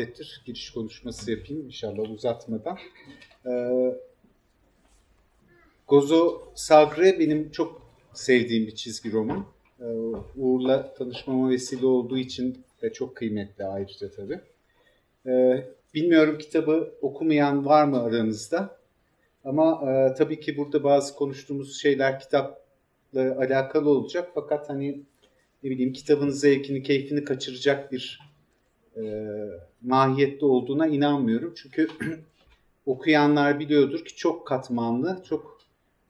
adettir. Giriş konuşması yapayım inşallah uzatmadan. Ee, Gozo Sagre benim çok sevdiğim bir çizgi roman. Ee, Uğur'la tanışmama vesile olduğu için de çok kıymetli ayrıca tabii. Ee, bilmiyorum kitabı okumayan var mı aranızda? Ama e, tabii ki burada bazı konuştuğumuz şeyler kitapla alakalı olacak. Fakat hani ne bileyim kitabın zevkini, keyfini kaçıracak bir e, mahiyette olduğuna inanmıyorum. Çünkü okuyanlar biliyordur ki çok katmanlı, çok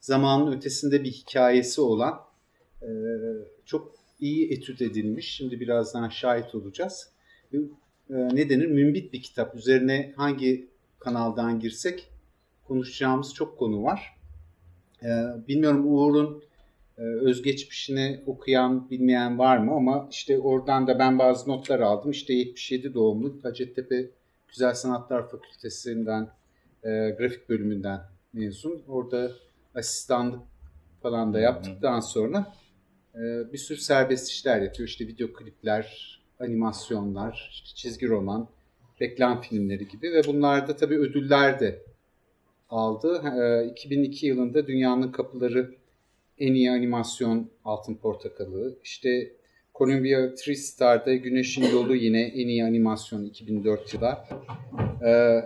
zamanın ötesinde bir hikayesi olan, e, çok iyi etüt edilmiş. Şimdi birazdan şahit olacağız. E, ne denir? Mümbit bir kitap. Üzerine hangi kanaldan girsek konuşacağımız çok konu var. E, bilmiyorum Uğur'un e, özgeçmişini okuyan, bilmeyen var mı ama işte oradan da ben bazı notlar aldım. İşte 77 doğumlu Hacettepe Güzel Sanatlar Fakültesinden, e, grafik bölümünden mezun. Orada asistanlık falan da yaptıktan sonra e, bir sürü serbest işler yapıyor. İşte video klipler, animasyonlar, işte çizgi roman, reklam filmleri gibi ve bunlarda tabii ödüller de aldı. E, 2002 yılında Dünyanın Kapıları en iyi animasyon Altın Portakalı. İşte Columbia TriStar'da Güneşin Yolu yine en iyi animasyon 2004 yıla. Ee,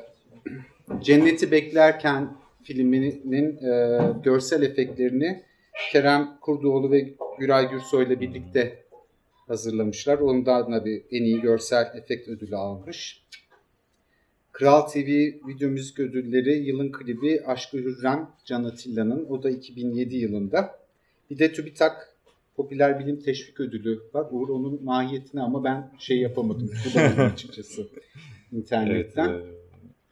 Cenneti Beklerken filminin e, görsel efektlerini Kerem Kurdoğlu ve Güray Gürsoy ile birlikte hazırlamışlar. Ondan da bir en iyi görsel efekt ödülü almış. Kral TV video müzik ödülleri yılın klibi Aşkı Hürrem Can Atilla'nın. O da 2007 yılında. Bir de TÜBİTAK Popüler Bilim Teşvik Ödülü var. Uğur onun mahiyetini ama ben şey yapamadım. Açıkçası internetten. Evet,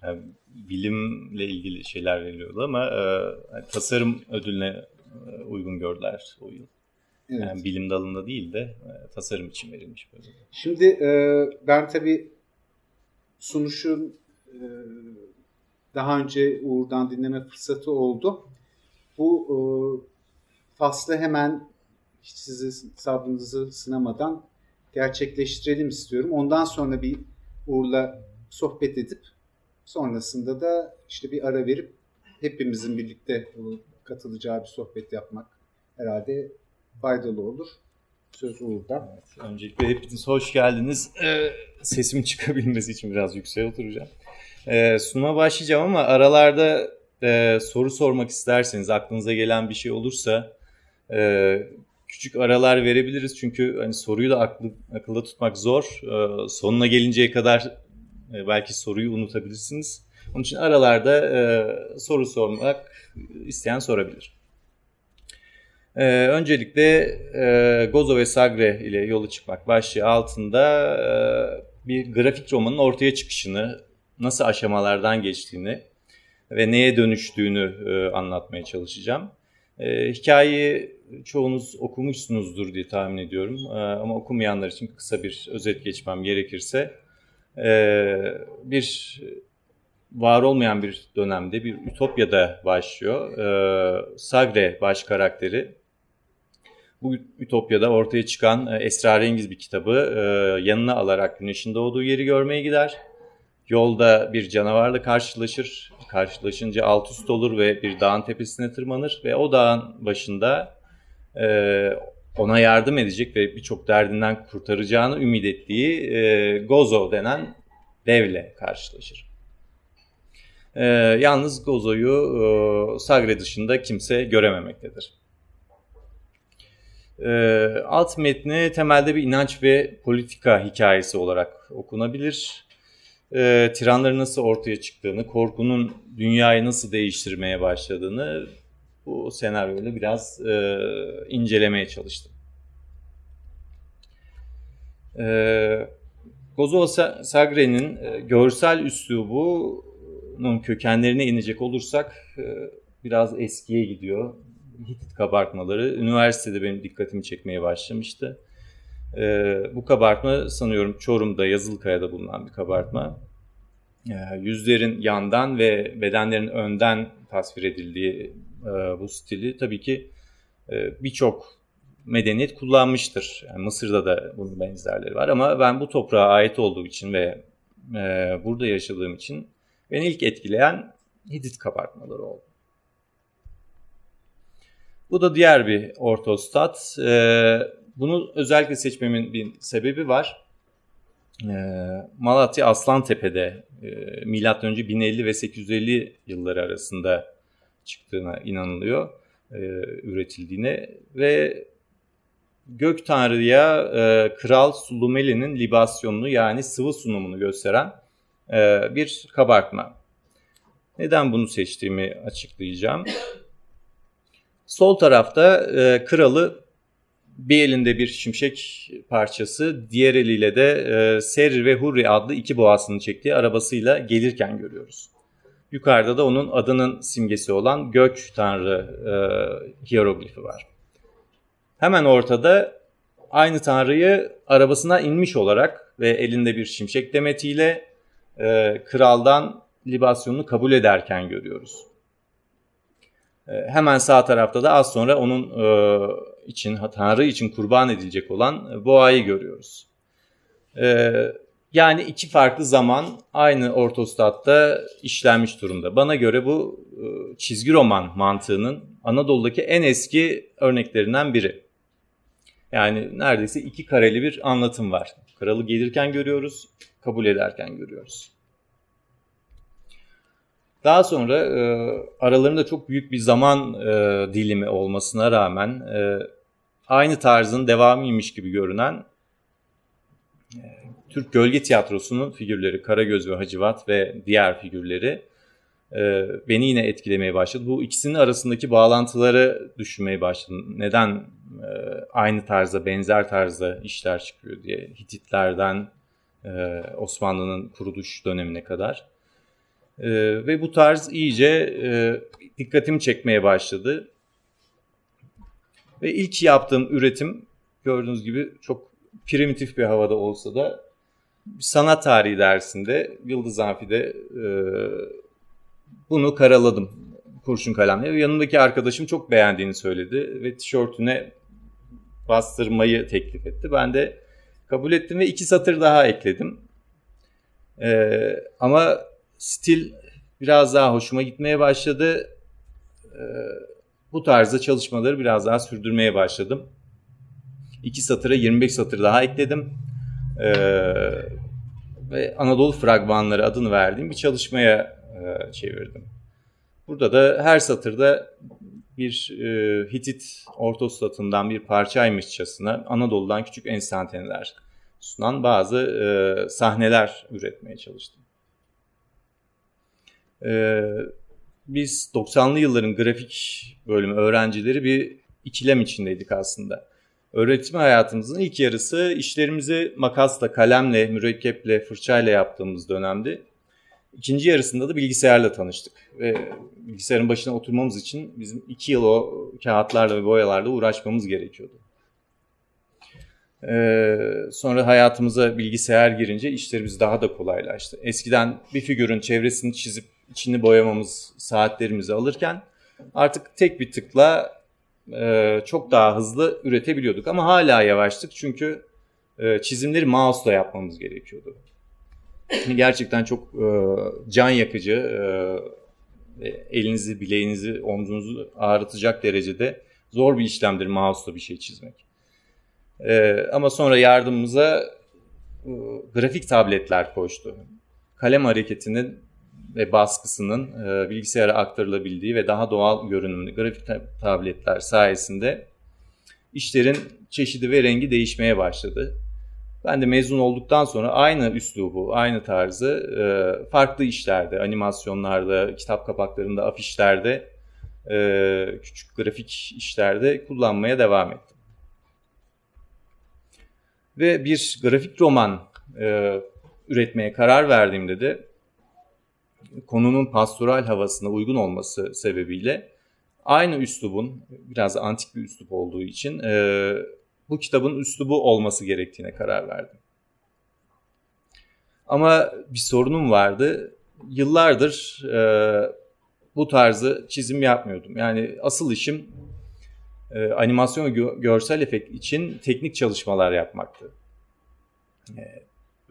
e, yani bilimle ilgili şeyler veriliyordu ama e, tasarım ödülüne e, uygun gördüler o yıl. Evet. Yani bilim dalında değil de e, tasarım için verilmiş böyle. Şimdi e, ben tabii sunuşun e, daha önce Uğur'dan dinleme fırsatı oldu. Bu e, faslı hemen hiç sizi sabrınızı sınamadan gerçekleştirelim istiyorum. Ondan sonra bir Uğur'la sohbet edip sonrasında da işte bir ara verip hepimizin birlikte katılacağı bir sohbet yapmak herhalde faydalı olur. Söz Uğur'da. Evet, öncelikle hepiniz hoş geldiniz. Ee, sesimin çıkabilmesi için biraz yükseğe oturacağım. Ee, sunuma başlayacağım ama aralarda e, soru sormak isterseniz, aklınıza gelen bir şey olursa e, küçük aralar verebiliriz. Çünkü hani soruyu da aklı, akılda tutmak zor. E, sonuna gelinceye kadar e, belki soruyu unutabilirsiniz. Onun için aralarda e, soru sormak isteyen sorabilir. E, öncelikle Gozo ve Sagre ile yola çıkmak başlığı altında bir grafik romanın ortaya çıkışını, nasıl aşamalardan geçtiğini ve neye dönüştüğünü anlatmaya çalışacağım. E, hikayeyi çoğunuz okumuşsunuzdur diye tahmin ediyorum. Ama okumayanlar için kısa bir özet geçmem gerekirse e, bir var olmayan bir dönemde bir ütopyada başlıyor. E, Sagre baş karakteri bu ütopyada ortaya çıkan e, esrarengiz bir kitabı e, yanına alarak güneşin doğduğu yeri görmeye gider. Yolda bir canavarla karşılaşır. Karşılaşınca alt üst olur ve bir dağın tepesine tırmanır ve o dağın başında e, ona yardım edecek ve birçok derdinden kurtaracağını ümit ettiği e, Gozo denen devle karşılaşır. E, yalnız Gozo'yu e, Sagre dışında kimse görememektedir. E, alt metni temelde bir inanç ve politika hikayesi olarak okunabilir e, tiranların nasıl ortaya çıktığını, korkunun dünyayı nasıl değiştirmeye başladığını bu senaryoyla biraz e, incelemeye çalıştım. E, Gozo Sagre'nin e, görsel üslubunun kökenlerine inecek olursak e, biraz eskiye gidiyor. Hitit kabartmaları üniversitede benim dikkatimi çekmeye başlamıştı. E, bu kabartma sanıyorum Çorum'da, Yazılkaya'da bulunan bir kabartma. E, yüzlerin yandan ve bedenlerin önden tasvir edildiği e, bu stili tabii ki e, birçok medeniyet kullanmıştır. Yani Mısır'da da bunun benzerleri var ama ben bu toprağa ait olduğu için ve e, burada yaşadığım için beni ilk etkileyen Hitit kabartmaları oldu. Bu da diğer bir ortostat. E, bunu özellikle seçmemin bir sebebi var. E, Malatya Aslantepe'de e, M.Ö. 1050 ve 850 yılları arasında çıktığına inanılıyor, e, üretildiğine ve gök tanrıya e, Kral Sulumeli'nin libasyonunu yani sıvı sunumunu gösteren e, bir kabartma. Neden bunu seçtiğimi açıklayacağım. Sol tarafta e, kralı bir elinde bir şimşek parçası, diğer eliyle de e, Serri ve Hurri adlı iki boğasını çektiği arabasıyla gelirken görüyoruz. Yukarıda da onun adının simgesi olan gök tanrı e, hieroglifi var. Hemen ortada aynı tanrıyı arabasına inmiş olarak ve elinde bir şimşek demetiyle e, kraldan libasyonunu kabul ederken görüyoruz. E, hemen sağ tarafta da az sonra onun e, için, Tanrı için kurban edilecek olan boğayı görüyoruz. E, yani iki farklı zaman aynı ortostatta işlenmiş durumda. Bana göre bu e, çizgi roman mantığının Anadolu'daki en eski örneklerinden biri. Yani neredeyse iki kareli bir anlatım var. Kralı gelirken görüyoruz, kabul ederken görüyoruz. Daha sonra e, aralarında çok büyük bir zaman e, dilimi olmasına rağmen aynı tarzın devamıymış gibi görünen Türk Gölge Tiyatrosu'nun figürleri Karagöz ve Hacivat ve diğer figürleri e, beni yine etkilemeye başladı. Bu ikisinin arasındaki bağlantıları düşünmeye başladım. Neden e, aynı tarzda, benzer tarzda işler çıkıyor diye. Hititlerden e, Osmanlı'nın kuruluş dönemine kadar. E, ve bu tarz iyice e, dikkatimi çekmeye başladı. Ve ilk yaptığım üretim gördüğünüz gibi çok primitif bir havada olsa da sanat tarihi dersinde Yıldız Amfi'de e, bunu karaladım kurşun kalemle. Yanımdaki arkadaşım çok beğendiğini söyledi ve tişörtüne bastırmayı teklif etti. Ben de kabul ettim ve iki satır daha ekledim. Ee, ama stil biraz daha hoşuma gitmeye başladı. Ee, bu tarzda çalışmaları biraz daha sürdürmeye başladım. İki satıra 25 satır daha ekledim. Ee, ve Anadolu Fragmanları adını verdiğim bir çalışmaya e, çevirdim. Burada da her satırda bir e, Hitit ortostatından bir parçaymışçasına Anadolu'dan küçük enstantaneler sunan bazı e, sahneler üretmeye çalıştım. E, biz 90'lı yılların grafik bölümü öğrencileri bir ikilem içindeydik aslında. Öğretim hayatımızın ilk yarısı işlerimizi makasla, kalemle, mürekkeple, fırçayla yaptığımız dönemdi. İkinci yarısında da bilgisayarla tanıştık. Ve bilgisayarın başına oturmamız için bizim iki yıl o kağıtlarla ve boyalarla uğraşmamız gerekiyordu. Ee, sonra hayatımıza bilgisayar girince işlerimiz daha da kolaylaştı. Eskiden bir figürün çevresini çizip içini boyamamız saatlerimizi alırken artık tek bir tıkla e, çok daha hızlı üretebiliyorduk. Ama hala yavaştık çünkü e, çizimleri mouse'la yapmamız gerekiyordu. Gerçekten çok e, can yakıcı, e, elinizi, bileğinizi, omzunuzu ağrıtacak derecede zor bir işlemdir mouse'la bir şey çizmek. Ama sonra yardımımıza grafik tabletler koştu. Kalem hareketinin ve baskısının e, bilgisayara aktarılabildiği ve daha doğal görünümlü grafik tabletler sayesinde işlerin çeşidi ve rengi değişmeye başladı. Ben de mezun olduktan sonra aynı üslubu, aynı tarzı e, farklı işlerde, animasyonlarda, kitap kapaklarında, afişlerde, e, küçük grafik işlerde kullanmaya devam ettim. Ve bir grafik roman e, üretmeye karar verdiğimde de konunun pastoral havasına uygun olması sebebiyle aynı üslubun biraz antik bir üslup olduğu için e, bu kitabın üslubu olması gerektiğine karar verdim. Ama bir sorunum vardı. Yıllardır e, bu tarzı çizim yapmıyordum. Yani asıl işim e, animasyon ve gö- görsel efekt için teknik çalışmalar yapmaktı. E,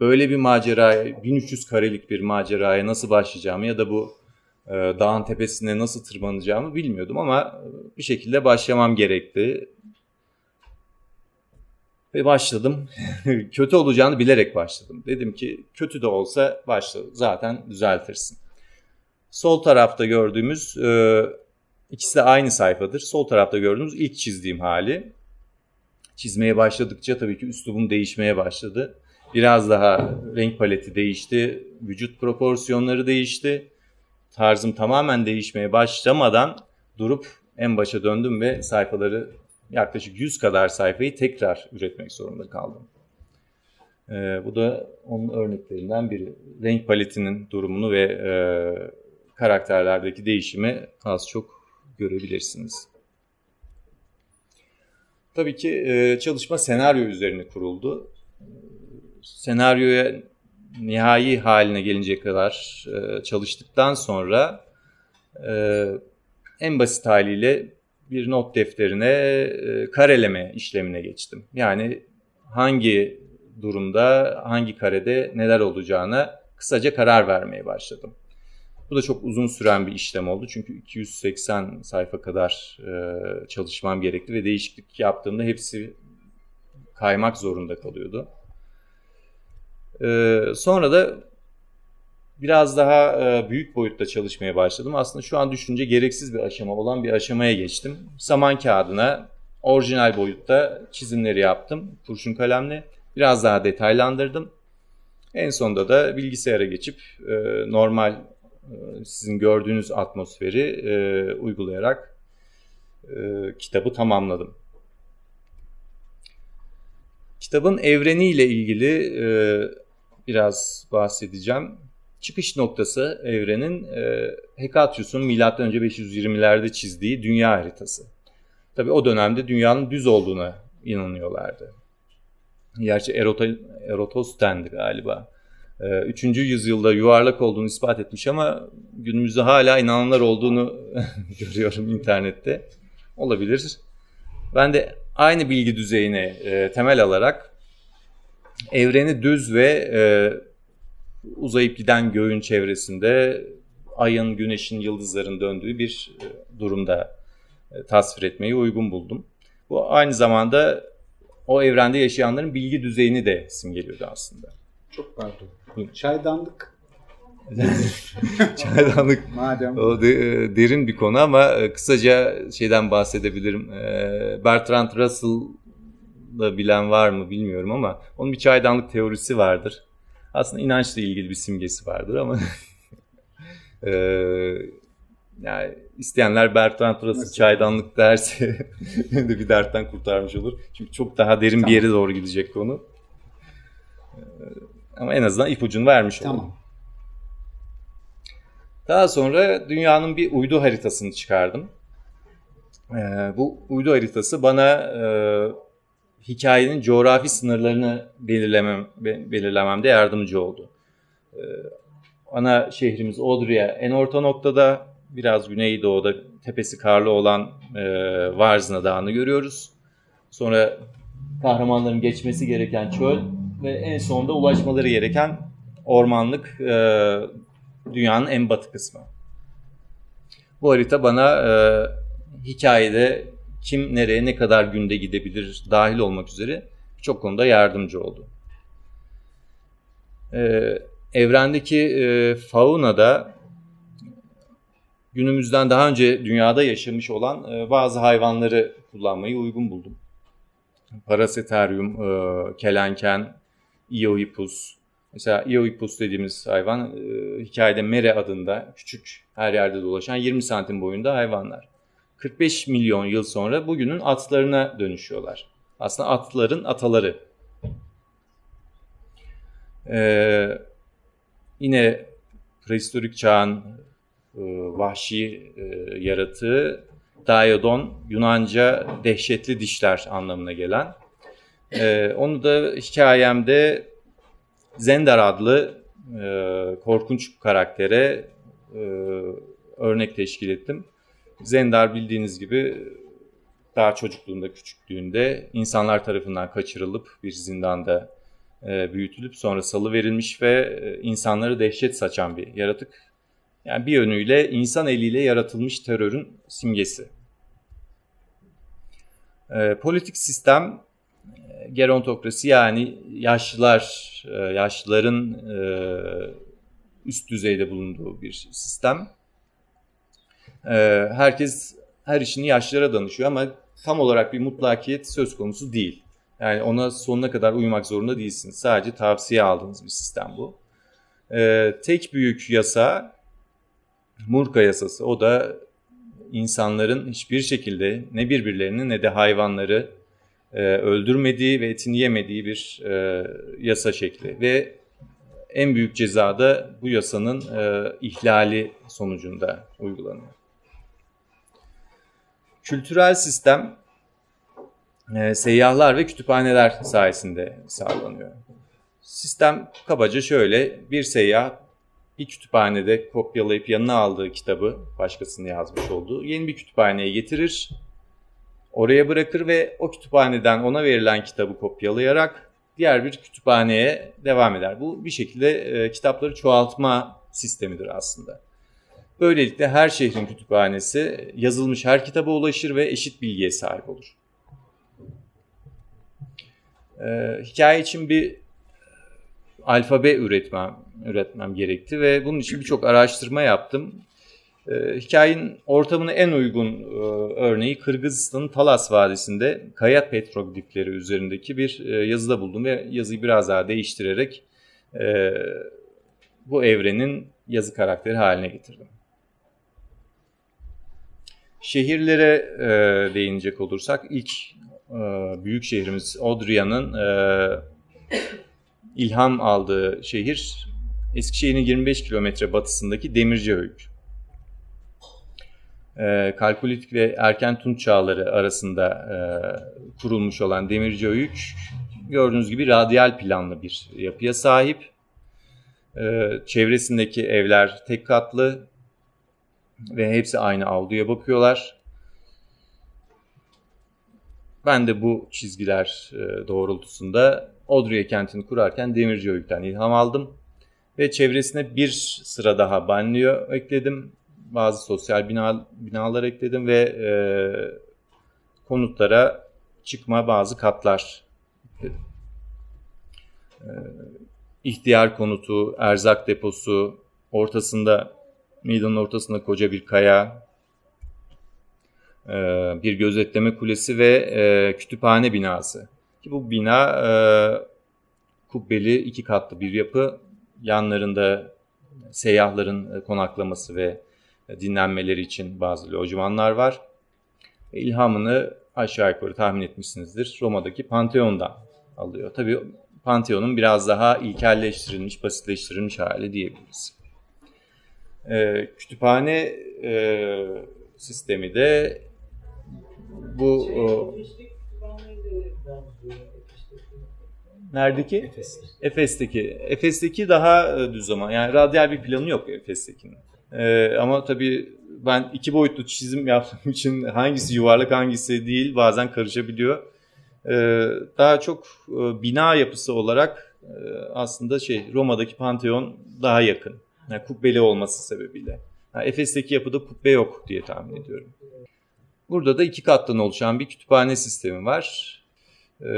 böyle bir maceraya, 1300 karelik bir maceraya nasıl başlayacağımı ya da bu e, dağın tepesine nasıl tırmanacağımı bilmiyordum ama bir şekilde başlamam gerekti. Ve başladım. kötü olacağını bilerek başladım. Dedim ki kötü de olsa başla zaten düzeltirsin. Sol tarafta gördüğümüz e, ikisi de aynı sayfadır. Sol tarafta gördüğümüz ilk çizdiğim hali. Çizmeye başladıkça tabii ki üslubum değişmeye başladı. Biraz daha renk paleti değişti, vücut proporsiyonları değişti. Tarzım tamamen değişmeye başlamadan durup en başa döndüm ve sayfaları yaklaşık 100 kadar sayfayı tekrar üretmek zorunda kaldım. Ee, bu da onun örneklerinden biri. Renk paletinin durumunu ve e, karakterlerdeki değişimi az çok görebilirsiniz. Tabii ki e, çalışma senaryo üzerine kuruldu. Senaryoya nihai haline gelinceye kadar e, çalıştıktan sonra e, en basit haliyle bir not defterine e, kareleme işlemine geçtim. Yani hangi durumda, hangi karede neler olacağına kısaca karar vermeye başladım. Bu da çok uzun süren bir işlem oldu. Çünkü 280 sayfa kadar e, çalışmam gerekti ve değişiklik yaptığımda hepsi kaymak zorunda kalıyordu. E, sonra da biraz daha e, büyük boyutta çalışmaya başladım. Aslında şu an düşünce gereksiz bir aşama olan bir aşamaya geçtim. Saman kağıdına orijinal boyutta çizimleri yaptım kurşun kalemle. Biraz daha detaylandırdım. En sonunda da bilgisayara geçip e, normal e, sizin gördüğünüz atmosferi e, uygulayarak e, kitabı tamamladım. Kitabın evreniyle ilgili e, biraz bahsedeceğim. Çıkış noktası evrenin e, Hekatius'un M.Ö. 520'lerde çizdiği dünya haritası. Tabi o dönemde dünyanın düz olduğuna inanıyorlardı. Gerçi Eratosthenes'di galiba. 3. yüzyılda yuvarlak olduğunu ispat etmiş ama günümüzde hala inananlar olduğunu görüyorum internette. Olabilir. Ben de aynı bilgi düzeyine e, temel alarak evreni düz ve e, uzayıp giden göğün çevresinde ayın, güneşin, yıldızların döndüğü bir e, durumda e, tasvir etmeyi uygun buldum. Bu aynı zamanda o evrende yaşayanların bilgi düzeyini de simgeliyordu aslında. Çok pardon. Çaydanlık. Çaydanlık. Madem. O de, e, derin bir konu ama kısaca şeyden bahsedebilirim. Bertrand Russell'da bilen var mı bilmiyorum ama onun bir çaydanlık teorisi vardır. Aslında inançla ilgili bir simgesi vardır ama yani isteyenler Bertrand Russell çaydanlık derse de bir dertten kurtarmış olur. Çünkü çok daha derin tamam. bir yere doğru gidecek konu. Ama en azından ipucunu vermiş oldum. Tamam. Daha sonra dünyanın bir uydu haritasını çıkardım. Ee, bu uydu haritası bana e, hikayenin coğrafi sınırlarını belirlemem, belirlememde yardımcı oldu. Ee, ana şehrimiz Odria en orta noktada, biraz güneydoğuda tepesi karlı olan e, Varzna Dağı'nı görüyoruz. Sonra kahramanların geçmesi gereken çöl ve en sonunda ulaşmaları gereken ormanlık e, dünyanın en batı kısmı. Bu harita bana e, hikayede kim nereye ne kadar günde gidebilir dahil olmak üzere çok konuda yardımcı oldu. E, evrendeki e, fauna da günümüzden daha önce dünyada yaşamış olan e, bazı hayvanları kullanmayı uygun buldum. Paraseterium, e, kelenken, Iohippus. Mesela Iohippus dediğimiz hayvan e, hikayede Mere adında küçük her yerde dolaşan 20 santim boyunda hayvanlar. 45 milyon yıl sonra bugünün atlarına dönüşüyorlar. Aslında atların ataları. Ee, yine prehistorik çağın e, vahşi e, yaratığı Diodon Yunanca dehşetli dişler anlamına gelen. E, onu da hikayemde Zendar adlı e, korkunç karaktere e, örnek teşkil ettim. Zendar bildiğiniz gibi daha çocukluğunda, küçüklüğünde insanlar tarafından kaçırılıp bir zindanda e, büyütülüp sonra salı verilmiş ve e, insanları dehşet saçan bir yaratık. Yani bir yönüyle insan eliyle yaratılmış terörün simgesi. E, politik sistem e, gerontokrasi yani yaşlılar, e, yaşlıların e, üst düzeyde bulunduğu bir sistem. E, herkes her işini yaşlılara danışıyor ama tam olarak bir mutlakiyet söz konusu değil. Yani ona sonuna kadar uymak zorunda değilsiniz. Sadece tavsiye aldığınız bir sistem bu. Ee, tek büyük yasa Murka yasası. O da insanların hiçbir şekilde ne birbirlerini ne de hayvanları e, öldürmediği ve etini yemediği bir e, yasa şekli. Ve en büyük ceza da bu yasanın e, ihlali sonucunda uygulanıyor. Kültürel sistem e, seyyahlar ve kütüphaneler sayesinde sağlanıyor. Sistem kabaca şöyle, bir seyyah bir kütüphanede kopyalayıp yanına aldığı kitabı, başkasının yazmış olduğu, yeni bir kütüphaneye getirir, oraya bırakır ve o kütüphaneden ona verilen kitabı kopyalayarak diğer bir kütüphaneye devam eder. Bu bir şekilde e, kitapları çoğaltma sistemidir aslında. Böylelikle her şehrin kütüphanesi yazılmış her kitaba ulaşır ve eşit bilgiye sahip olur. Ee, hikaye için bir alfabe üretmem üretmem gerekti ve bunun için birçok araştırma yaptım. Ee, hikayenin ortamına en uygun e, örneği Kırgızistan'ın Talas Vadisi'nde kaya petroglifleri üzerindeki bir e, yazıda buldum ve yazıyı biraz daha değiştirerek e, bu evrenin yazı karakteri haline getirdim. Şehirlere e, değinecek olursak ilk e, büyük şehrimiz Odrya'nın e, ilham aldığı şehir Eskişehir'in 25 kilometre batısındaki Demirciöğük. E, Kalkolitik ve erken Tunç çağları arasında e, kurulmuş olan Demirciöğük gördüğünüz gibi radyal planlı bir yapıya sahip. E, çevresindeki evler tek katlı ve hepsi aynı avluya bakıyorlar. Ben de bu çizgiler e, doğrultusunda Odrya kentini kurarken Demirci Öğüt'ten ilham aldım. Ve çevresine bir sıra daha banliyö ekledim. Bazı sosyal bina, binalar ekledim ve e, konutlara çıkma bazı katlar ekledim. E, ihtiyar konutu, erzak deposu, ortasında, meydanın ortasında koca bir kaya, e, bir gözetleme kulesi ve e, kütüphane binası. Ki bu bina e, kubbeli iki katlı bir yapı. Yanlarında seyyahların konaklaması ve dinlenmeleri için bazı lojmanlar var. İlhamını aşağı yukarı tahmin etmişsinizdir. Roma'daki Pantheon'dan alıyor. Tabii Pantheon'un biraz daha ilkelleştirilmiş, basitleştirilmiş hali diyebiliriz. Ee, kütüphane e, sistemi de bu o, Neredeki? Efes. Efes'teki. Efes'teki daha e, düz ama yani radyal bir planı yok Efes'tekinin. Ee, ama tabii ben iki boyutlu çizim yaptığım için hangisi yuvarlak hangisi değil bazen karışabiliyor. Ee, daha çok e, bina yapısı olarak e, aslında şey Roma'daki Pantheon daha yakın. Yani kubbeli olması sebebiyle. Yani Efes'teki yapıda kubbe yok diye tahmin ediyorum. Burada da iki kattan oluşan bir kütüphane sistemi var. Ee,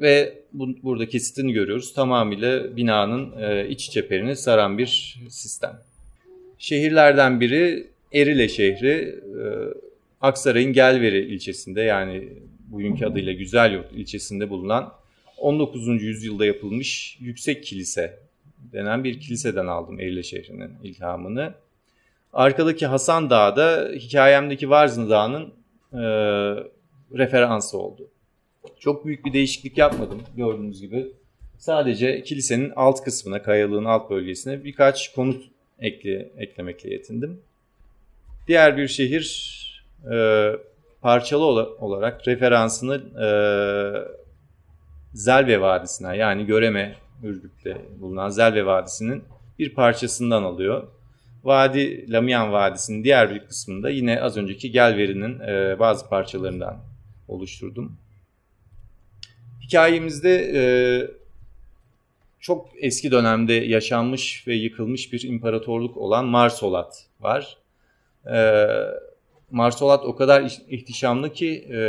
ve bu, burada kesitini görüyoruz. Tamamıyla binanın e, iç çeperini saran bir sistem. Şehirlerden biri Erile şehri. E, Aksaray'ın Gelveri ilçesinde yani bugünkü adıyla Güzelyurt ilçesinde bulunan 19. yüzyılda yapılmış yüksek kilise denen bir kiliseden aldım Erile şehrinin ilhamını. Arkadaki Hasan Dağı da hikayemdeki Varzın Dağı'nın e, referansı oldu. Çok büyük bir değişiklik yapmadım gördüğünüz gibi. Sadece kilisenin alt kısmına, kayalığın alt bölgesine birkaç konut ekle, eklemekle yetindim. Diğer bir şehir e, parçalı olarak referansını e, Zelve Vadisi'ne yani Göreme Ürgüp'te bulunan Zelve Vadisi'nin bir parçasından alıyor. Vadi Lamian Vadisi'nin diğer bir kısmında yine az önceki Gelveri'nin e, bazı parçalarından oluşturdum. Hikayemizde e, çok eski dönemde yaşanmış ve yıkılmış bir imparatorluk olan Marsolat var. E, Marsolat o kadar ihtişamlı ki e,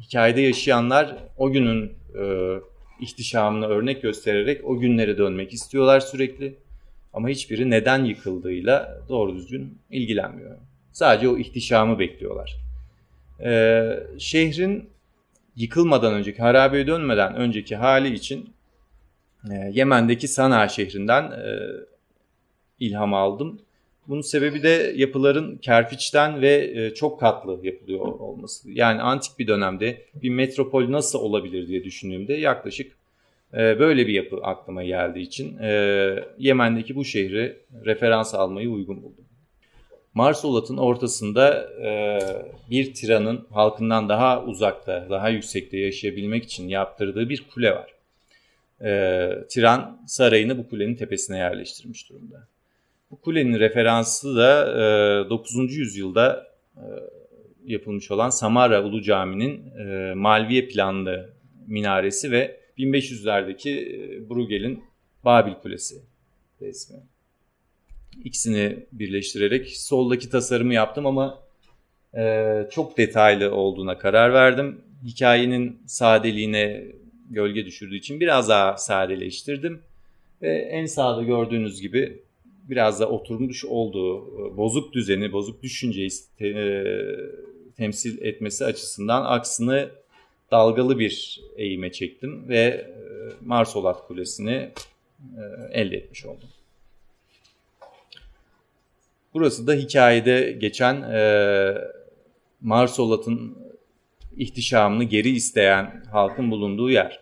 hikayede yaşayanlar o günün e, ihtişamını örnek göstererek o günlere dönmek istiyorlar sürekli. Ama hiçbiri neden yıkıldığıyla doğru düzgün ilgilenmiyor. Sadece o ihtişamı bekliyorlar. Ee, şehrin yıkılmadan önceki, harabeye dönmeden önceki hali için e, Yemen'deki Sana şehrinden e, ilham aldım. Bunun sebebi de yapıların kerpiçten ve e, çok katlı yapılıyor olması. Yani antik bir dönemde bir metropol nasıl olabilir diye düşündüğümde yaklaşık e, böyle bir yapı aklıma geldiği için e, Yemen'deki bu şehri referans almayı uygun buldum. Marsolat'ın ortasında bir tiranın halkından daha uzakta, daha yüksekte yaşayabilmek için yaptırdığı bir kule var. Tiran sarayını bu kulenin tepesine yerleştirmiş durumda. Bu kulenin referansı da e, 9. yüzyılda e, yapılmış olan Samara Ulu Cami'nin e, Malviye planlı minaresi ve 1500'lerdeki e, Bruegel'in Babil Kulesi resmi. İkisini birleştirerek soldaki tasarımı yaptım ama e, çok detaylı olduğuna karar verdim. Hikayenin sadeliğine gölge düşürdüğü için biraz daha sadeleştirdim. Ve en sağda gördüğünüz gibi biraz da oturmuş olduğu e, bozuk düzeni, bozuk düşünceyi te, e, temsil etmesi açısından aksını dalgalı bir eğime çektim ve e, Marsolat Kulesi'ni elde etmiş oldum. Burası da hikayede geçen e, Marsolat'ın ihtişamını geri isteyen halkın bulunduğu yer.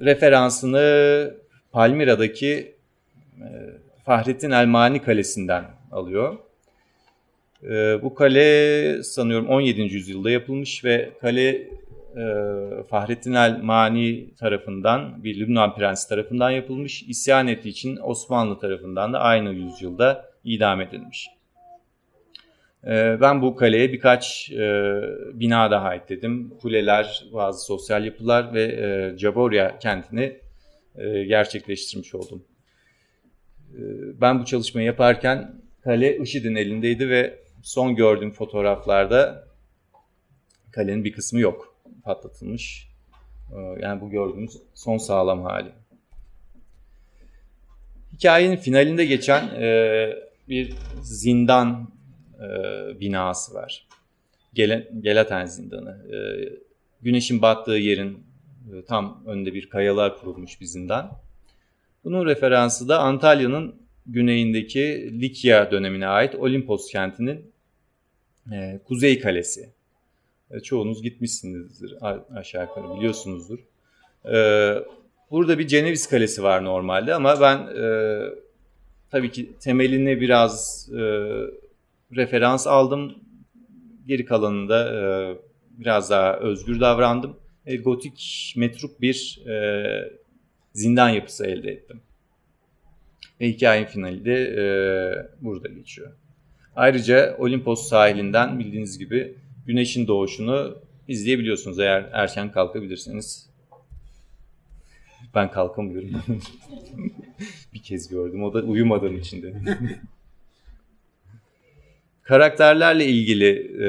referansını Palmira'daki Fahrettin Elmani Kalesi'nden alıyor. E, bu kale sanıyorum 17. yüzyılda yapılmış ve kale e, Fahrettin Elmani tarafından bir Lübnan prensi tarafından yapılmış. İsyan ettiği için Osmanlı tarafından da aynı yüzyılda idam edilmiş. Ben bu kaleye birkaç bina daha ekledim. Kuleler, bazı sosyal yapılar ve Caborya kentini gerçekleştirmiş oldum. Ee, ben bu çalışmayı yaparken kale IŞİD'in elindeydi ve son gördüğüm fotoğraflarda kalenin bir kısmı yok. Patlatılmış. Ee, yani bu gördüğümüz son sağlam hali. Hikayenin finalinde geçen e, bir zindan e, binası var. Gelaten zindanı. E, güneşin battığı yerin tam önünde bir kayalığa kurulmuş bir zindan. Bunun referansı da Antalya'nın güneyindeki Likya dönemine ait Olimpos kentinin e, Kuzey Kalesi. E, çoğunuz gitmişsinizdir aşağı yukarı biliyorsunuzdur. E, burada bir Ceneviz Kalesi var normalde ama ben e, tabii ki temeline biraz e, referans aldım. Geri kalanında e, biraz daha özgür davrandım. E, gotik metruk bir e, zindan yapısı elde ettim. Ve hikayenin finali de e, burada geçiyor. Ayrıca Olimpos sahilinden bildiğiniz gibi güneşin doğuşunu izleyebiliyorsunuz eğer erken kalkabilirseniz. Ben kalkamıyorum. bir kez gördüm. O da uyumadığım içinde. Karakterlerle ilgili e,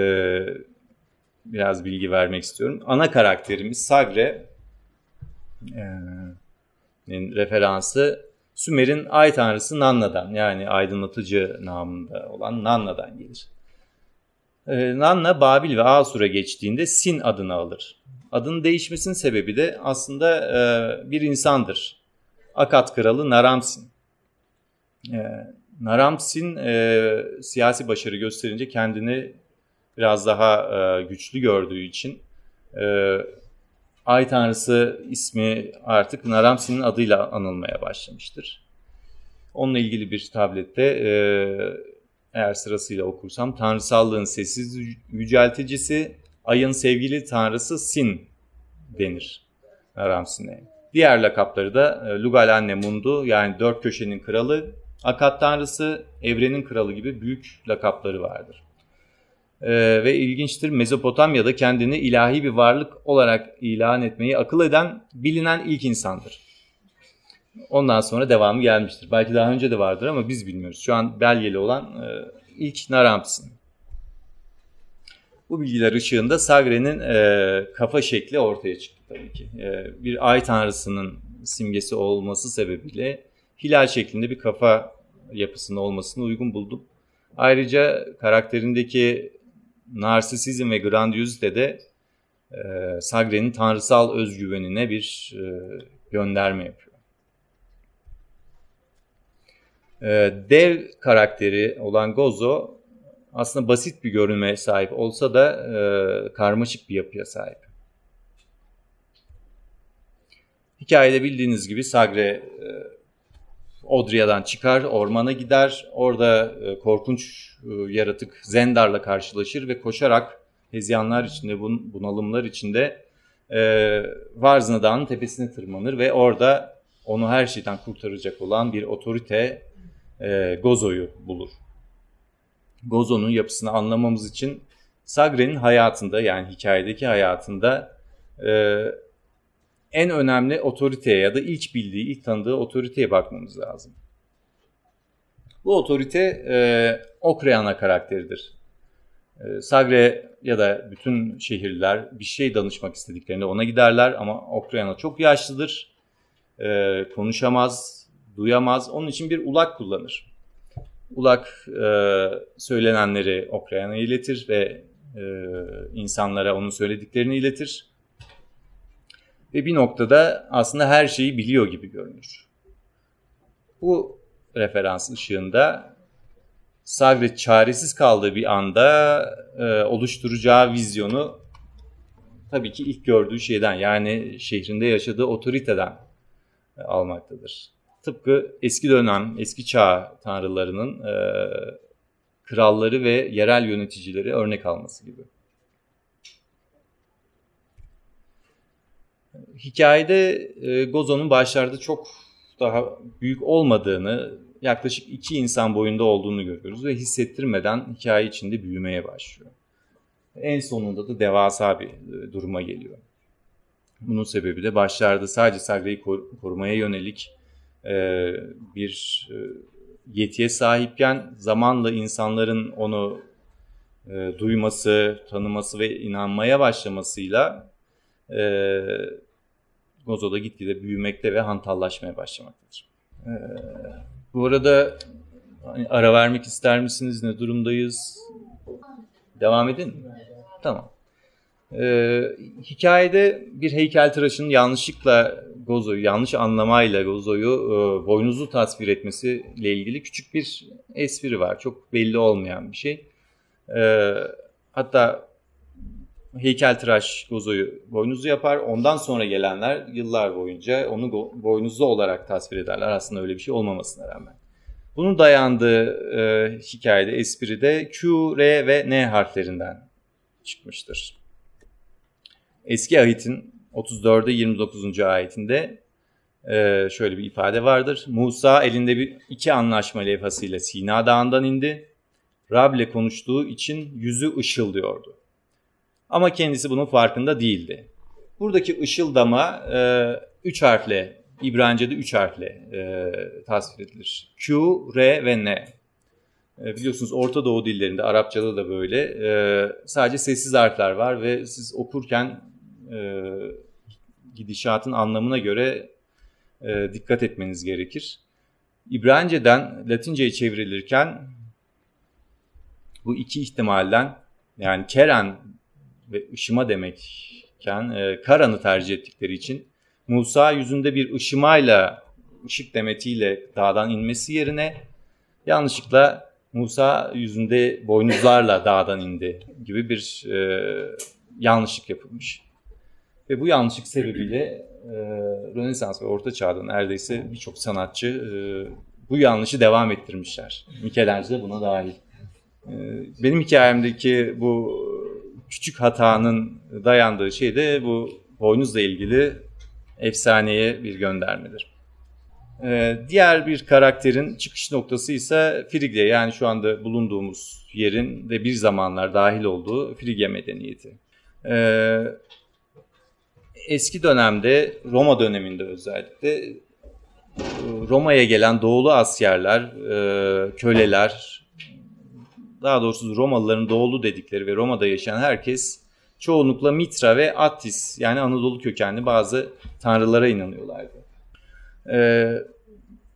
biraz bilgi vermek istiyorum. Ana karakterimiz Sagre. E, referansı Sümer'in ay tanrısı Nanna'dan yani aydınlatıcı namında olan Nanna'dan gelir. Ee, Nanna Babil ve Asur'a geçtiğinde Sin adını alır. Adının değişmesinin sebebi de aslında e, bir insandır. Akat kralı Naramsin. E, Naramsin e, siyasi başarı gösterince kendini biraz daha e, güçlü gördüğü için e, Ay Tanrısı ismi artık Naramsi'nin adıyla anılmaya başlamıştır. Onunla ilgili bir tablette e, eğer sırasıyla okursam tanrısallığın sessiz yücelticisi, ayın sevgili tanrısı Sin denir Naram-Sin'e. Diğer lakapları da e, Lugal Anne Mundu yani dört köşenin kralı, Akat tanrısı, evrenin kralı gibi büyük lakapları vardır. Ee, ve ilginçtir Mezopotamya'da kendini ilahi bir varlık olarak ilan etmeyi akıl eden bilinen ilk insandır. Ondan sonra devamı gelmiştir. Belki daha önce de vardır ama biz bilmiyoruz. Şu an belgeli olan e, ilk Naramsin. Bu bilgiler ışığında Sagre'nin e, kafa şekli ortaya çıktı tabii ki. E, bir ay tanrısının simgesi olması sebebiyle hilal şeklinde bir kafa yapısının olmasını uygun buldum. Ayrıca karakterindeki narsisizm ve grandiozite de e, Sagre'nin tanrısal özgüvenine bir e, gönderme yapıyor. E, dev karakteri olan Gozo aslında basit bir görünmeye sahip olsa da e, karmaşık bir yapıya sahip. Hikayede bildiğiniz gibi Sagre e, Odria'dan çıkar, ormana gider. Orada e, korkunç e, yaratık Zendar'la karşılaşır ve koşarak hezyanlar içinde, bun, bunalımlar içinde e, Varzna Dağı'nın tepesine tırmanır ve orada onu her şeyden kurtaracak olan bir otorite e, Gozo'yu bulur. Gozo'nun yapısını anlamamız için Sagre'nin hayatında yani hikayedeki hayatında e, en önemli otoriteye ya da ilk bildiği, ilk tanıdığı otoriteye bakmamız lazım. Bu otorite e, Okreana karakteridir. E, Sagre ya da bütün şehirler bir şey danışmak istediklerinde ona giderler ama Okreana çok yaşlıdır. E, konuşamaz, duyamaz. Onun için bir ulak kullanır. Ulak e, söylenenleri Okrean'a iletir ve e, insanlara onun söylediklerini iletir. Ve bir noktada aslında her şeyi biliyor gibi görünür. Bu referans ışığında Sagre çaresiz kaldığı bir anda e, oluşturacağı vizyonu tabii ki ilk gördüğü şeyden yani şehrinde yaşadığı otoriteden e, almaktadır. Tıpkı eski dönem, eski çağ tanrılarının e, kralları ve yerel yöneticileri örnek alması gibi. Hikayede e, Gozo'nun başlarda çok daha büyük olmadığını, yaklaşık iki insan boyunda olduğunu görüyoruz ve hissettirmeden hikaye içinde büyümeye başlıyor. En sonunda da devasa bir e, duruma geliyor. Bunun sebebi de başlarda sadece Sagre'yi korumaya yönelik e, bir e, yetiye sahipken zamanla insanların onu e, duyması, tanıması ve inanmaya başlamasıyla Gozo'da gitgide büyümekte ve hantallaşmaya başlamaktadır. Bu arada hani ara vermek ister misiniz? Ne durumdayız? Devam edin mi? Tamam. Ee, hikayede bir heykeltıraşın yanlışlıkla Gozo'yu, yanlış anlamayla Gozo'yu e, boynuzu tasvir etmesiyle ilgili küçük bir espri var. Çok belli olmayan bir şey. E, hatta heykeltıraş Gozo'yu boynuzlu yapar. Ondan sonra gelenler yıllar boyunca onu boynuzlu olarak tasvir ederler. Aslında öyle bir şey olmamasına rağmen. Bunun dayandığı e, hikayede, espride Q, R ve N harflerinden çıkmıştır. Eski ahitin 34'e 29. ayetinde e, şöyle bir ifade vardır. Musa elinde bir iki anlaşma levhasıyla Sina Dağı'ndan indi. Rab ile konuştuğu için yüzü ışıldıyordu. Ama kendisi bunun farkında değildi. Buradaki ışıldama e, üç harfle, İbranice'de üç harfle e, tasvir edilir. Q, R ve N. E, biliyorsunuz Orta Doğu dillerinde, Arapçada da böyle e, sadece sessiz harfler var ve siz okurken e, gidişatın anlamına göre e, dikkat etmeniz gerekir. İbranice'den Latince'ye çevrilirken bu iki ihtimalden yani Keren ve ışıma demekken e, Karan'ı tercih ettikleri için Musa yüzünde bir ışımayla, ışık demetiyle dağdan inmesi yerine yanlışlıkla Musa yüzünde boynuzlarla dağdan indi gibi bir e, yanlışlık yapılmış. Ve bu yanlışlık sebebiyle e, Rönesans ve Orta Çağ'da neredeyse birçok sanatçı e, bu yanlışı devam ettirmişler. Michelangelo buna dahil. E, benim hikayemdeki bu küçük hatanın dayandığı şey de bu boynuzla ilgili efsaneye bir göndermedir. Ee, diğer bir karakterin çıkış noktası ise Frigya yani şu anda bulunduğumuz yerin de bir zamanlar dahil olduğu Frigya medeniyeti. Ee, eski dönemde Roma döneminde özellikle Roma'ya gelen doğulu askerler, e, köleler, daha doğrusu Romalıların doğulu dedikleri ve Roma'da yaşayan herkes çoğunlukla Mitra ve Attis yani Anadolu kökenli bazı tanrılara inanıyorlardı. Ee,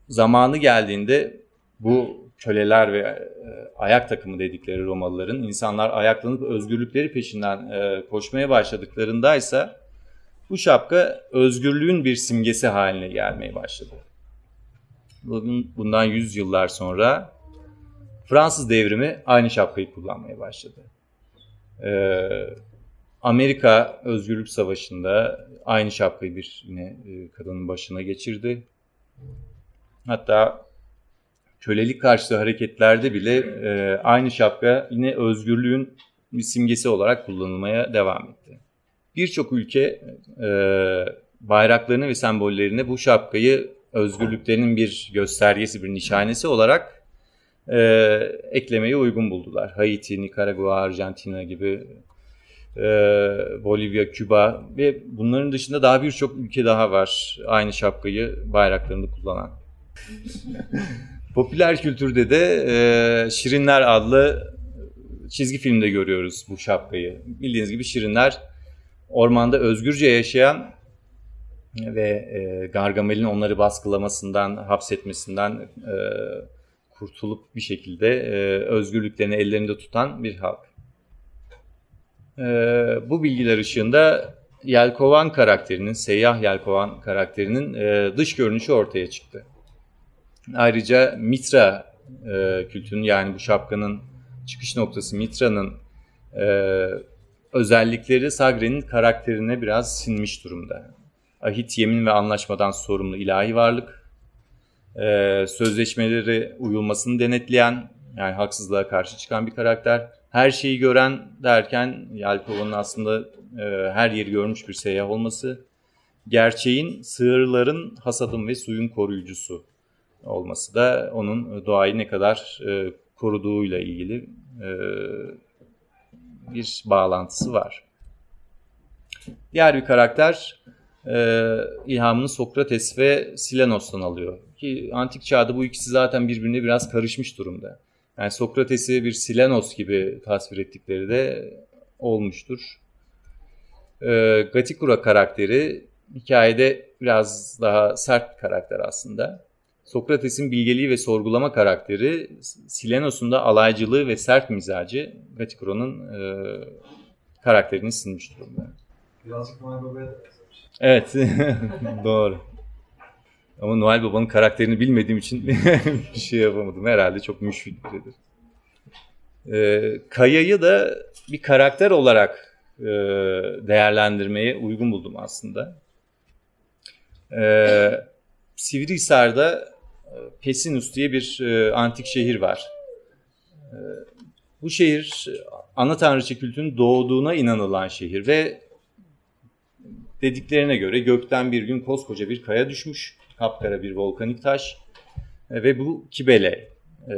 zamanı geldiğinde bu köleler ve e, ayak takımı dedikleri Romalıların insanlar ayaklanıp özgürlükleri peşinden e, koşmaya başladıklarındaysa bu şapka özgürlüğün bir simgesi haline gelmeye başladı. Bundan 100 yıllar sonra Fransız devrimi aynı şapkayı kullanmaya başladı. Ee, Amerika Özgürlük Savaşı'nda aynı şapkayı bir yine e, kadının başına geçirdi. Hatta kölelik karşıtı hareketlerde bile e, aynı şapka yine özgürlüğün bir simgesi olarak kullanılmaya devam etti. Birçok ülke e, bayraklarını ve sembollerini bu şapkayı özgürlüklerinin bir göstergesi, bir nişanesi olarak e, eklemeye uygun buldular. Haiti, Nikaragua, Arjantina gibi e, Bolivya, Küba ve bunların dışında daha birçok ülke daha var aynı şapkayı bayraklarında kullanan. Popüler kültürde de e, Şirinler adlı çizgi filmde görüyoruz bu şapkayı. Bildiğiniz gibi Şirinler ormanda özgürce yaşayan ve e, Gargamel'in onları baskılamasından, hapsetmesinden e, kurtulup bir şekilde e, özgürlüklerini ellerinde tutan bir halk. E, bu bilgiler ışığında Yelkovan karakterinin, Seyyah Yelkovan karakterinin e, dış görünüşü ortaya çıktı. Ayrıca Mitra e, kültünün yani bu şapkanın çıkış noktası Mitra'nın e, özellikleri Sagre'nin karakterine biraz sinmiş durumda. Ahit yemin ve anlaşmadan sorumlu ilahi varlık, e, sözleşmeleri uyulmasını denetleyen, yani haksızlığa karşı çıkan bir karakter. Her şeyi gören derken Yalkova'nın aslında e, her yeri görmüş bir seyyah olması. Gerçeğin sığırların hasadın ve suyun koruyucusu olması da onun doğayı ne kadar e, koruduğuyla ilgili e, bir bağlantısı var. Diğer bir karakter e, ilhamını Sokrates ve Silenos'tan alıyor. Ki antik çağda bu ikisi zaten birbirine biraz karışmış durumda. Yani Sokrates'i bir Silenos gibi tasvir ettikleri de olmuştur. E, Gatikura karakteri hikayede biraz daha sert bir karakter aslında. Sokrates'in bilgeliği ve sorgulama karakteri, Silenos'un da alaycılığı ve sert mizacı Gatikura'nın e, karakterini silmiş durumda. Birazcık da Evet, doğru. Ama Noel Baba'nın karakterini bilmediğim için bir şey yapamadım. Herhalde çok müşfik biridir. Ee, Kaya'yı da bir karakter olarak e, değerlendirmeye uygun buldum aslında. Ee, Sivrihisar'da e, Pesinus diye bir e, antik şehir var. E, bu şehir ana tanrıçı kültünün doğduğuna inanılan şehir ve dediklerine göre gökten bir gün koskoca bir kaya düşmüş. Kapkara bir volkanik taş e, ve bu Kibele e,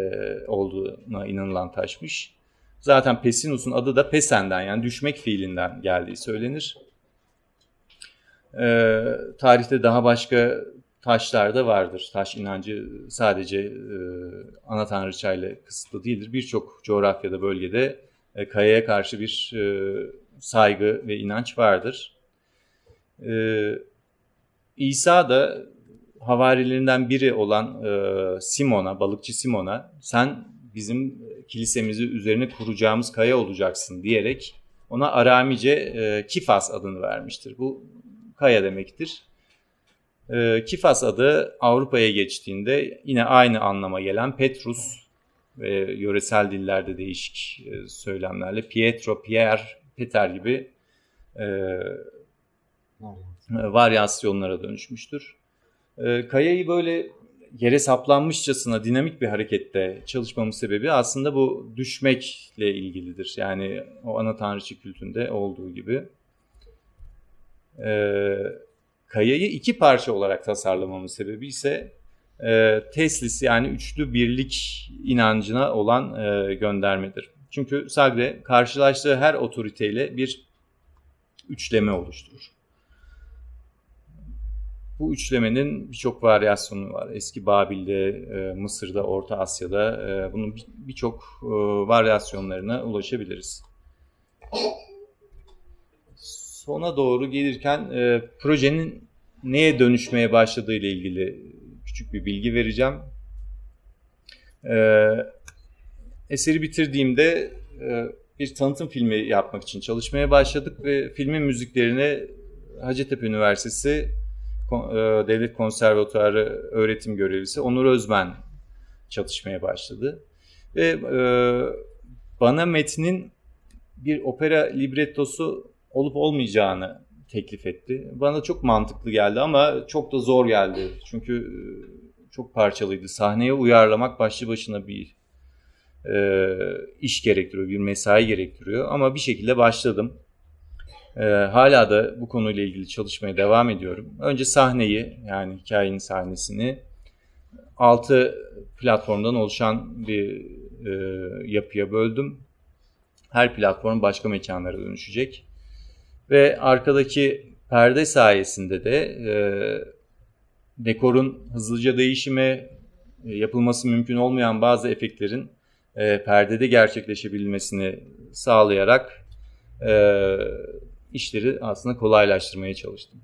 olduğuna inanılan taşmış. Zaten Pesinus'un adı da Pesen'den yani düşmek fiilinden geldiği söylenir. E, tarihte daha başka taşlar da vardır. Taş inancı sadece ana tanrıçayla kısıtlı değildir. Birçok coğrafyada, bölgede kayaya karşı bir saygı ve inanç vardır. E, İsa da havarilerinden biri olan e, Simon'a, balıkçı Simon'a sen bizim kilisemizi üzerine kuracağımız kaya olacaksın diyerek ona Aramice e, Kifas adını vermiştir. Bu kaya demektir. E, Kifas adı Avrupa'ya geçtiğinde yine aynı anlama gelen Petrus ve yöresel dillerde değişik e, söylemlerle Pietro, Pierre, Peter gibi e, varyasyonlara dönüşmüştür. E, kayayı böyle yere saplanmışçasına dinamik bir harekette çalışmamın sebebi aslında bu düşmekle ilgilidir. Yani o ana tanrıçı kültünde olduğu gibi. Ee, kayayı iki parça olarak tasarlamamın sebebi ise e, teslis yani üçlü birlik inancına olan e, göndermedir. Çünkü Sagre karşılaştığı her otoriteyle bir üçleme oluşturur. Bu üçlemenin birçok varyasyonu var. Eski Babil'de, e, Mısır'da, Orta Asya'da e, bunun birçok e, varyasyonlarına ulaşabiliriz. Sona doğru gelirken projenin neye dönüşmeye başladığı ile ilgili küçük bir bilgi vereceğim. Eseri bitirdiğimde bir tanıtım filmi yapmak için çalışmaya başladık ve filmin müziklerini Hacettepe Üniversitesi Devlet Konservatuarı öğretim görevlisi Onur Özben çalışmaya başladı. Ve e, bana metnin bir opera librettosu olup olmayacağını teklif etti. Bana çok mantıklı geldi ama çok da zor geldi. Çünkü e, çok parçalıydı. Sahneye uyarlamak başlı başına bir e, iş gerektiriyor, bir mesai gerektiriyor. Ama bir şekilde başladım. E, hala da bu konuyla ilgili çalışmaya devam ediyorum. Önce sahneyi yani hikayenin sahnesini altı platformdan oluşan bir e, yapıya böldüm. Her platform başka mekanlara dönüşecek. Ve arkadaki perde sayesinde de e, dekorun hızlıca değişimi, e, yapılması mümkün olmayan bazı efektlerin e, perdede gerçekleşebilmesini sağlayarak e, işleri aslında kolaylaştırmaya çalıştım.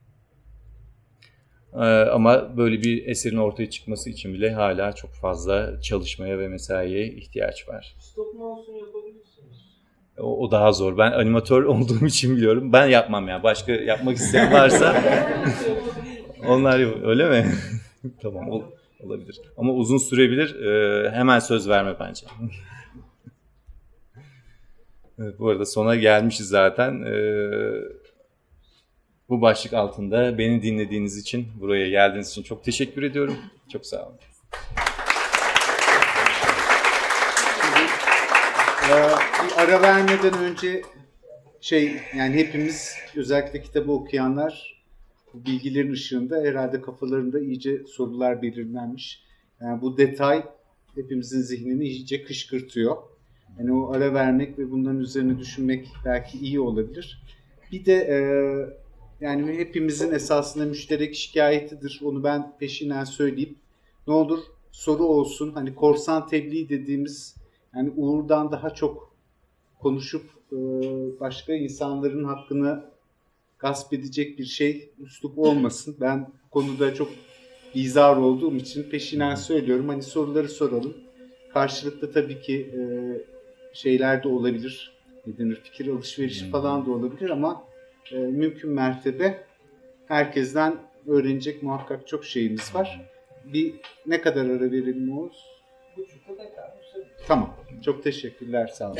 Ee, ama böyle bir eserin ortaya çıkması için bile hala çok fazla çalışmaya ve mesaiye ihtiyaç var. Stop motion yapabilirsiniz. O, o daha zor. Ben animatör olduğum için biliyorum. Ben yapmam ya. Yani. Başka yapmak isteyen varsa onlar öyle mi? tamam ol, olabilir. Ama uzun sürebilir. Ee, hemen söz verme bence. Bu arada sona gelmişiz zaten. Ee, bu başlık altında beni dinlediğiniz için, buraya geldiğiniz için çok teşekkür ediyorum. Çok sağ olun. Ee, bir ara vermeden önce şey yani hepimiz özellikle kitabı okuyanlar bu bilgilerin ışığında herhalde kafalarında iyice sorular belirlenmiş. Yani bu detay hepimizin zihnini iyice kışkırtıyor. Yani o ara vermek ve bunların üzerine düşünmek belki iyi olabilir. Bir de e, yani hepimizin esasında müşterek şikayetidir. Onu ben peşinden söyleyeyim. Ne olur soru olsun. Hani korsan tebliğ dediğimiz yani Uğur'dan daha çok konuşup e, başka insanların hakkını gasp edecek bir şey üslup olmasın. Ben konuda çok izar olduğum için peşinden söylüyorum. Hani soruları soralım. Karşılıklı tabii ki e, şeyler de olabilir. Ne denir? Fikir alışverişi hmm. falan da olabilir ama e, mümkün mertebe herkesten öğrenecek muhakkak çok şeyimiz var. Bir ne kadar ara verelim Oğuz? Tamam. Çok teşekkürler. Sağ olun.